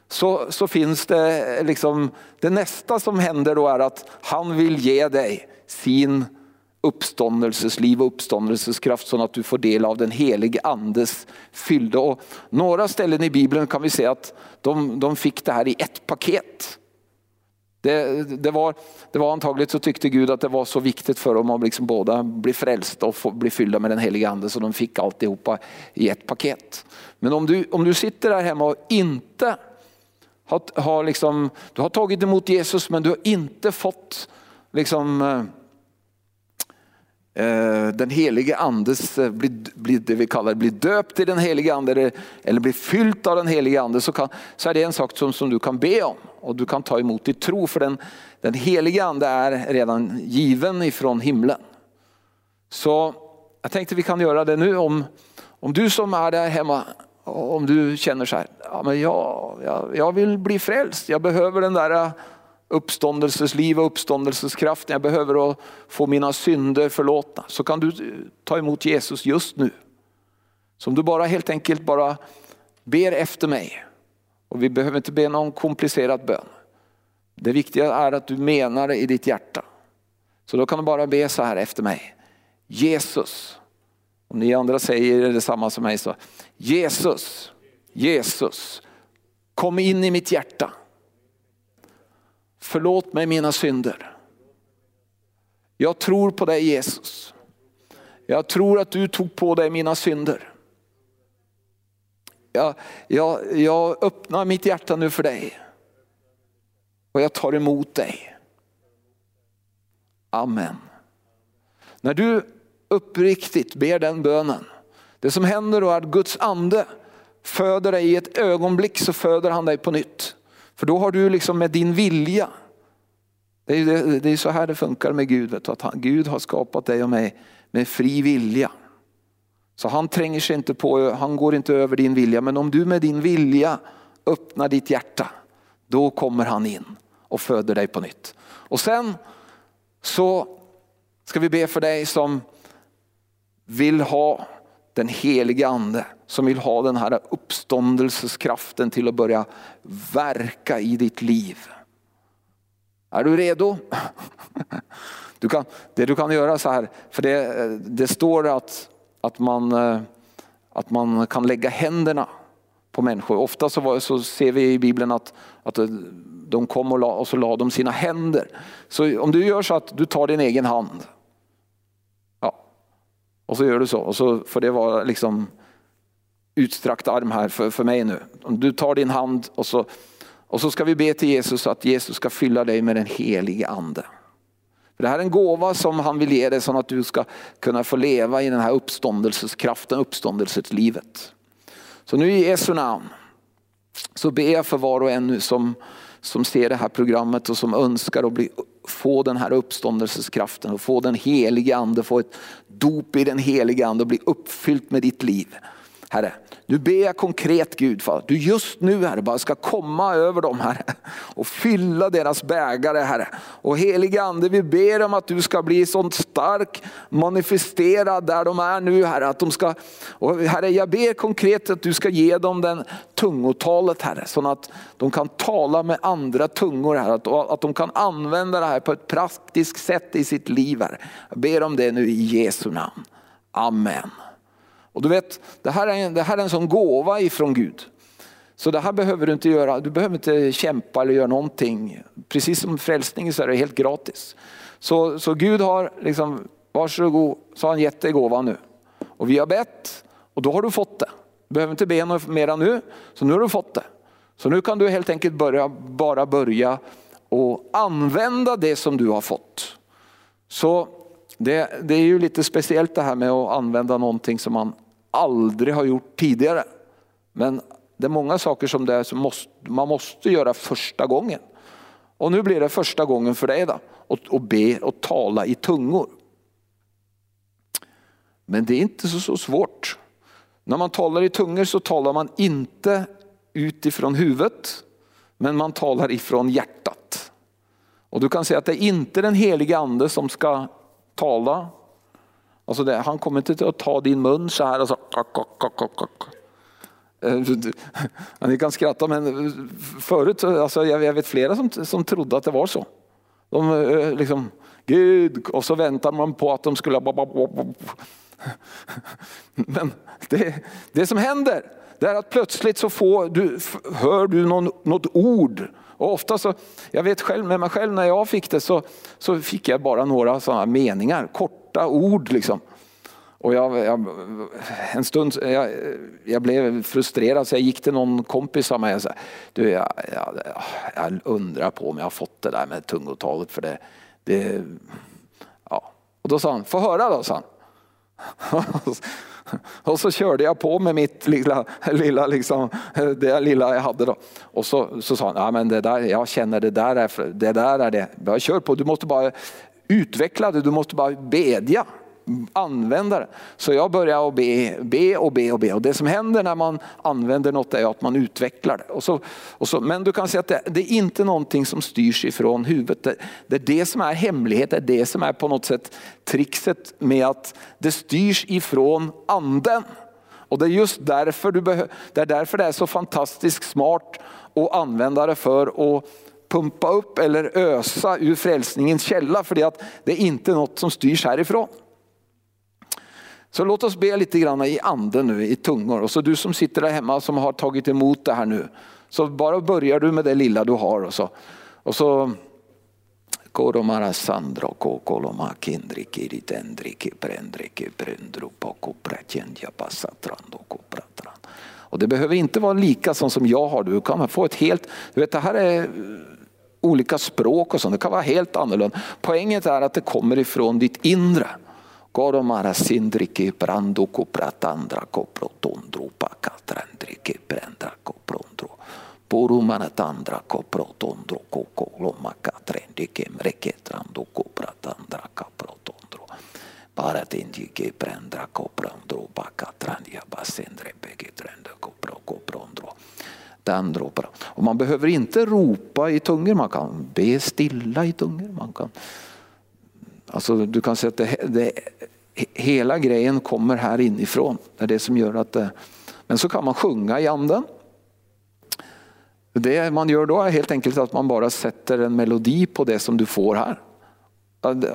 så, så finns det liksom, det nästa som händer då är att han vill ge dig sin uppståndelsesliv och uppståndelseskraft så att du får del av den helige andes fyllda. Och några ställen i Bibeln kan vi se att de, de fick det här i ett paket. Det, det, var, det var antagligen så tyckte Gud att det var så viktigt för dem att liksom båda bli frälsta och få, bli fyllda med den helige ande så de fick alltihopa i ett paket. Men om du, om du sitter där hemma och inte har, har liksom, du har tagit emot Jesus men du har inte fått liksom, Eh, Eh, den helige andes, eh, blir, blir det vi kallar blir döpt i den helige ande eller blir fyllt av den helige ande så, kan, så är det en sak som, som du kan be om och du kan ta emot i tro för den, den helige ande är redan given ifrån himlen. Så jag tänkte vi kan göra det nu om, om du som är där hemma, om du känner så här, ja, men jag, jag, jag vill bli frälst, jag behöver den där eh, uppståndelsesliv och uppståndelseskraft, när jag behöver få mina synder förlåtna, så kan du ta emot Jesus just nu. Så om du bara helt enkelt bara ber efter mig. Och vi behöver inte be någon komplicerad bön. Det viktiga är att du menar det i ditt hjärta. Så då kan du bara be så här efter mig. Jesus, om ni andra säger detsamma som mig så. Jesus, Jesus, kom in i mitt hjärta. Förlåt mig mina synder. Jag tror på dig Jesus. Jag tror att du tog på dig mina synder. Jag, jag, jag öppnar mitt hjärta nu för dig. Och jag tar emot dig. Amen. När du uppriktigt ber den bönen, det som händer då är att Guds ande föder dig i ett ögonblick så föder han dig på nytt. För då har du liksom med din vilja, det är, det, det är så här det funkar med Gud, vet du, att han, Gud har skapat dig och mig med fri vilja. Så han tränger sig inte på, han går inte över din vilja. Men om du med din vilja öppnar ditt hjärta, då kommer han in och föder dig på nytt. Och sen så ska vi be för dig som vill ha den heliga ande som vill ha den här uppståndelseskraften till att börja verka i ditt liv. Är du redo? Du kan, det du kan göra så här, för det, det står att, att, man, eh, att man kan lägga händerna på människor. Ofta så, var, så ser vi i Bibeln att, att eh, de kom och, la, och så la de sina händer. Så om du gör så att du tar din egen hand och så gör du så och så får det vara liksom utsträckt arm här för, för mig nu. Om du tar din hand och så, och så ska vi be till Jesus att Jesus ska fylla dig med den helige ande. För det här är en gåva som han vill ge dig så att du ska kunna få leva i den här uppståndelseskraften, uppståndelseslivet. Så nu i Jesu namn så ber jag för var och en nu som, som ser det här programmet och som önskar att bli, få den här uppståndelseskraften och få den helige ande, få ett dop i den helige ande och bli uppfyllt med ditt liv. Herre. Nu ber jag konkret Gud för att du just nu Herre bara ska komma över dem Herre och fylla deras bägare Herre. Och helige Ande vi ber om att du ska bli sånt stark manifesterad där de är nu Herre. Att de ska, och herre jag ber konkret att du ska ge dem den tungotalet Herre. Så att de kan tala med andra tungor Herre. Att, att de kan använda det här på ett praktiskt sätt i sitt liv Herre. Jag ber om det nu i Jesu namn. Amen. Och du vet, det här, är en, det här är en sån gåva ifrån Gud. Så det här behöver du inte göra, du behöver inte kämpa eller göra någonting. Precis som frälsningen så är det helt gratis. Så, så Gud har liksom, varsågod, så har han gett dig gåvan nu. Och vi har bett och då har du fått det. Du behöver inte be något mera nu, så nu har du fått det. Så nu kan du helt enkelt börja, bara börja och använda det som du har fått. Så det, det är ju lite speciellt det här med att använda någonting som man aldrig har gjort tidigare. Men det är många saker som, det som måste, man måste göra första gången. Och nu blir det första gången för dig då, att be och tala i tungor. Men det är inte så, så svårt. När man talar i tungor så talar man inte utifrån huvudet, men man talar ifrån hjärtat. Och du kan säga att det är inte den helige ande som ska tala. Alltså det, han kommer inte att ta din mun så här och så. Eh, ni kan skratta men förut, alltså jag vet flera som, som trodde att det var så. De eh, liksom, Gud, och så väntar man på att de skulle... Men det, det som händer, det är att plötsligt så får du, hör du någon, något ord och ofta så, jag vet själv med mig själv när jag fick det så, så fick jag bara några sådana meningar, korta ord liksom. Och jag, jag, en stund jag, jag blev frustrerad så jag gick till någon kompis av mig och sa, du jag, jag, jag undrar på om jag har fått det där med tungotalet för det, det ja. Och då sa han, få höra då, sa han. Och så körde jag på med mitt lilla, lilla liksom, eh, det lilla jag hade då. Och så, så sa han, ja men det där, jag känner det där är det. Där är det. Jag kör på, du måste bara utveckla det, du måste bara bedja använda det. Så jag började be, be och be och be. Och det som händer när man använder något är att man utvecklar det. Och så, och så, men du kan säga att det, det, är inte någonting som styrs ifrån huvudet. Det, det är det som är hemlighet, det är det som är på något sätt trixet med att det styrs ifrån anden. Och det är just därför, du behö, det, är därför det är så fantastiskt smart att använda det för att pumpa upp eller ösa ur frälsningens källa. För det är inte något som styrs härifrån. Så låt oss be lite grann i anden nu, i tungor. Och så du som sitter där hemma som har tagit emot det här nu. Så bara börjar du med det lilla du har och så. Och så Koromara sandro kokoloma kindriki ritendriki prendriki prendru poko pretjendja passatrando kopratran. Och det behöver inte vara lika som, som jag har, du kan få ett helt, du vet det här är olika språk och sånt, det kan vara helt annorlunda. Poängen är att det kommer ifrån ditt inre. Koromara sindriki brando kupratandra koprotondro pakatrandriki brandra koprondro. Purumana tandra koprotondro kokolomakatrendike mreketrando kupratandra Paratindiki Paratindike brandra koprondro pakatrandia basendre begetrende kopro koprondro. Och man behöver inte ropa i tungor, man kan be stilla i tungor. Man kan Alltså du kan säga att det, det, hela grejen kommer här inifrån. Det är det som gör att det, men så kan man sjunga i anden. Det man gör då är helt enkelt att man bara sätter en melodi på det som du får här.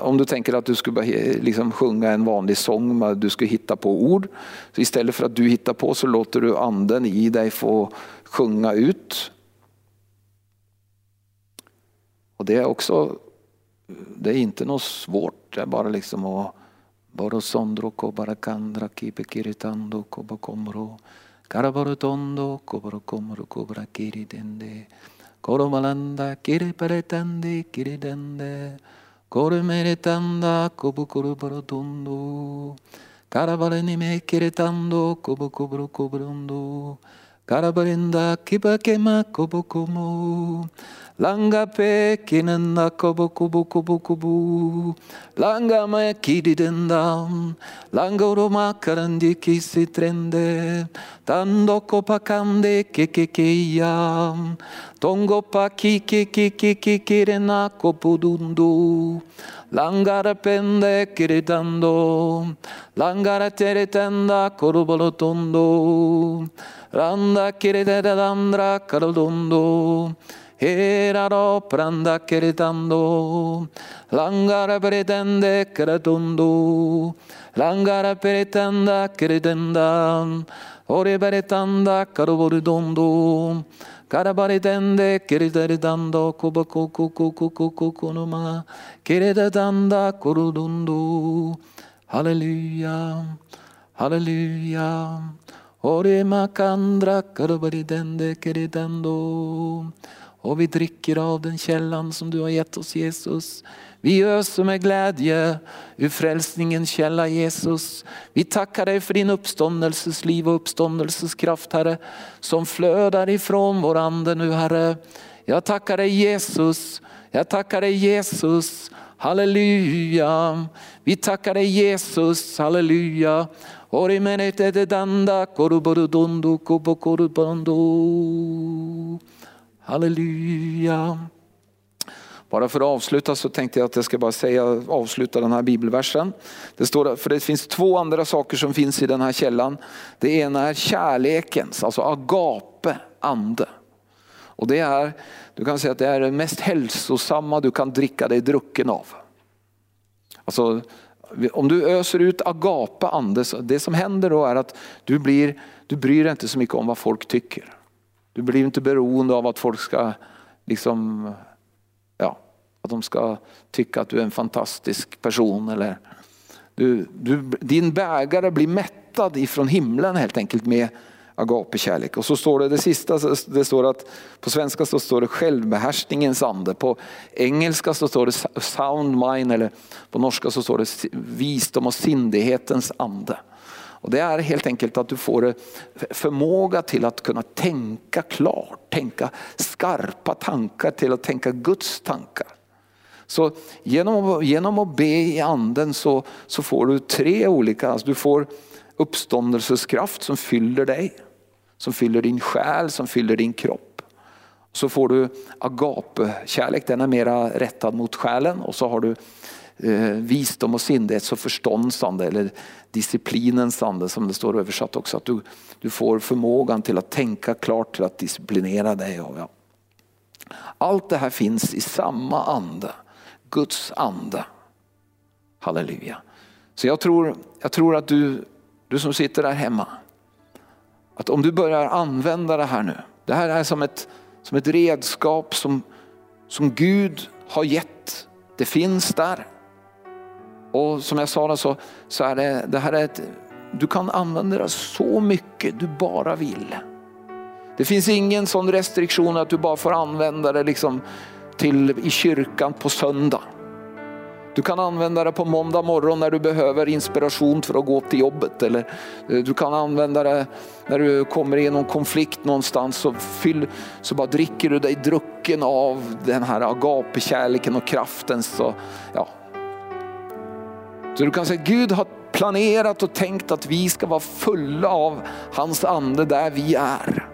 Om du tänker att du skulle liksom sjunga en vanlig sång, du skulle hitta på ord. Så istället för att du hittar på så låter du anden i dig få sjunga ut. Och Det är också det är inte något svårt, det är bara liksom att Borosondro kobarakandra kipekiritando kobakomro Karaborotondo kobarakomro kobrakiridende Koromalanda kiriparetande kiridende Korumeretanda kobukuruborotondo Karabalenime kiritando kobukubru kubrundo Karabarinda kibakema kobokomo. Langa pe kinanda kobokubu kubukubu. Langa me kididendam. Langa roma karandi kisitrende. Tando kopakande kekekeyam. Tongo paki kikikikirena kopudundu. Langara pende kiritando. Langara teretenda korubolotondo. Randa Kiridandra Karudundo. Heraro pranda keritando, langara peritende keretundu, langara peritanda keritenda, ore peritanda karuburidondo, karabaritende keritaritando, kubakukukukukukunuma, keritanda kurudundu. Hallelujah, hallelujah. Ore makandra och vi dricker av den källan som du har gett oss Jesus. Vi öser med glädje ur frälsningens källa Jesus. Vi tackar dig för din uppståndelses liv och uppståndelses kraft Herre. Som flödar ifrån vår ande nu Herre. Jag tackar dig Jesus. Jag tackar dig Jesus. Halleluja. Vi tackar dig Jesus. Halleluja. Orimenete danda koruborudondo kubokorubandu. Halleluja. Bara för att avsluta så tänkte jag att jag ska bara säga, avsluta den här bibelversen. Det, står, för det finns två andra saker som finns i den här källan. Det ena är kärlekens, alltså agape ande. Och det är, du kan säga att det är det mest hälsosamma du kan dricka dig drucken av. Alltså, om du öser ut agape ande, det som händer då är att du, blir, du bryr dig inte så mycket om vad folk tycker. Du blir inte beroende av att folk ska liksom, ja, att de ska tycka att du är en fantastisk person. Eller du, du, din bägare blir mättad ifrån himlen helt enkelt med agape-kärlek. Och så står det det sista, det står att på svenska så står det självbehärskningens ande. På engelska så står det sound mind eller på norska så står det visdom och sindighetens ande. Och det är helt enkelt att du får eh, förmåga till att kunna tänka klart, tänka skarpa tankar till att tänka Guds tankar. Så genom, genom att be i anden så, så får du tre olika, alltså du får uppståndelseskraft som fyller dig, som fyller din själ, som fyller din kropp. Så får du agape-kärlek, den är mera rättad mot själen och så har du eh, visdom och sindighet, så förståndsande eller disciplinens ande som det står översatt också. Att du, du får förmågan till att tänka klart, till att disciplinera dig. Och ja. Allt det här finns i samma ande, Guds ande. Halleluja. Så jag tror, jag tror att du, du som sitter där hemma, att om du börjar använda det här nu. Det här är som ett, som ett redskap som, som Gud har gett. Det finns där. Och som jag sa så, så är det, det här är ett, du kan använda det så mycket du bara vill. Det finns ingen sån restriktion att du bara får använda det liksom till, i kyrkan på söndag. Du kan använda det på måndag morgon när du behöver inspiration för att gå till jobbet. Eller eh, du kan använda det när du kommer i någon konflikt någonstans. Så, fyll, så bara dricker du dig drucken av den här agape-kärleken och kraften. Så, ja, så du kan säga Gud har planerat och tänkt att vi ska vara fulla av hans ande där vi är.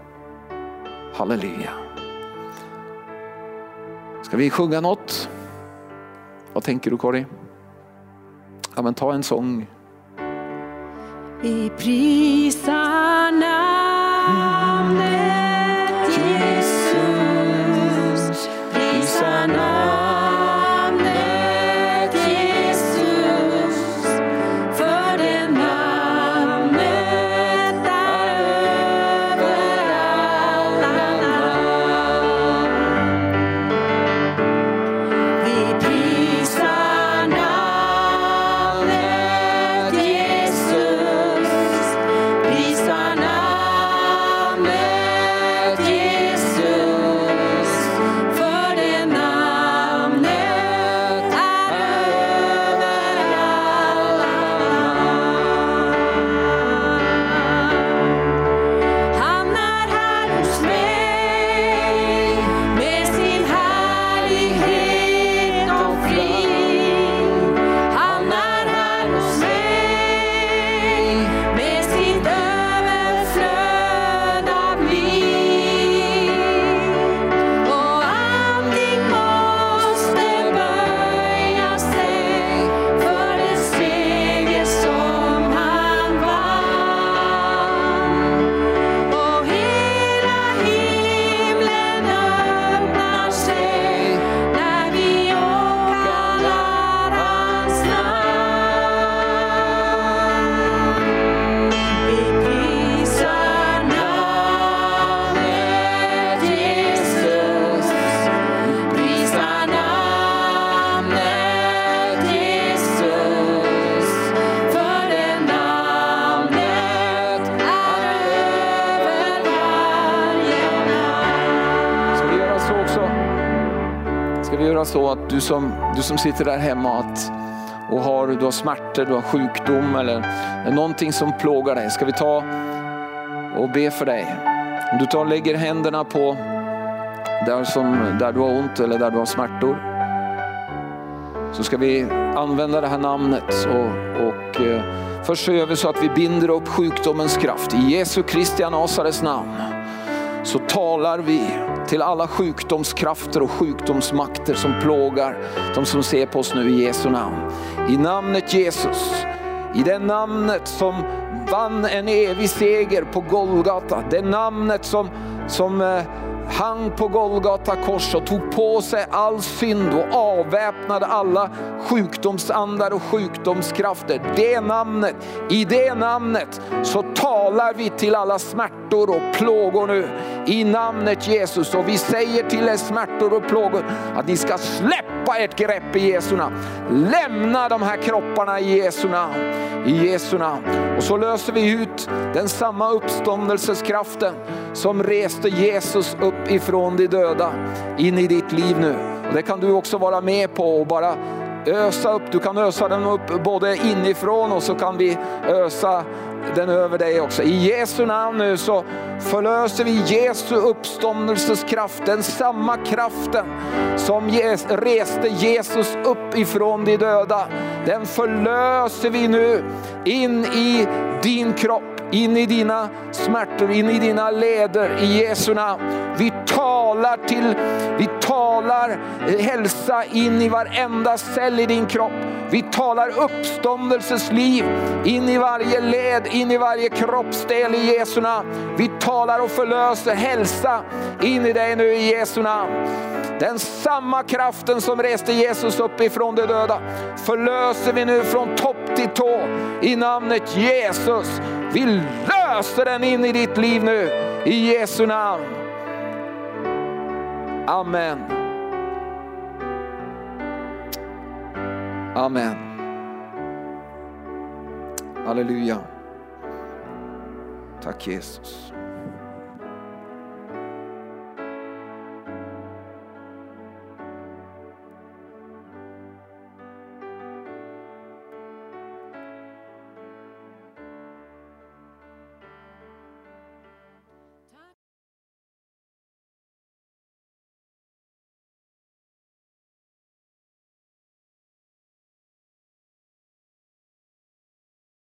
Halleluja. Ska vi sjunga något? Vad tänker du Kari? Ja men ta en sång. Vi prisar du som, du som sitter där hemma att, och har, du har smärtor, du har sjukdom eller någonting som plågar dig. Ska vi ta och be för dig? Om du tar och lägger händerna på där, som, där du har ont eller där du har smärtor. Så ska vi använda det här namnet och, och eh, först så gör vi så att vi binder upp sjukdomens kraft. I Jesu Kristi Nasares namn så talar vi till alla sjukdomskrafter och sjukdomsmakter som plågar de som ser på oss nu i Jesu namn. I namnet Jesus, i det namnet som vann en evig seger på Golgata, det namnet som, som eh, hang på Golgata kors och tog på sig all synd och avväpnade alla sjukdomsandar och sjukdomskrafter. Det namnet, i det namnet så talar vi till alla smärtor och plågor nu i namnet Jesus och vi säger till er smärtor och plågor att ni ska släppa ert grepp i Jesu namn. Lämna de här kropparna i Jesu namn. I Jesu namn. Och så löser vi ut den samma uppståndelseskraften som reste Jesus upp ifrån de döda in i ditt liv nu. Och det kan du också vara med på och bara ösa upp. Du kan ösa den upp både inifrån och så kan vi ösa den över dig också. I Jesu namn nu så förlöser vi Jesu uppståndelses kraft, den samma kraften som reste Jesus upp ifrån de döda. Den förlöser vi nu in i din kropp in i dina smärtor, in i dina leder i Jesu namn. Vi talar till, vi talar eh, hälsa in i varenda cell i din kropp. Vi talar uppståndelsens liv in i varje led, in i varje kroppsdel i Jesu namn. Vi talar och förlöser hälsa in i dig nu i Jesu namn. Den samma kraften som reste Jesus upp ifrån de döda förlöser vi nu från topp till tå i namnet Jesus. Vi löser den in i ditt liv nu i Jesu namn. Amen. Amen. Halleluja. Tack Jesus.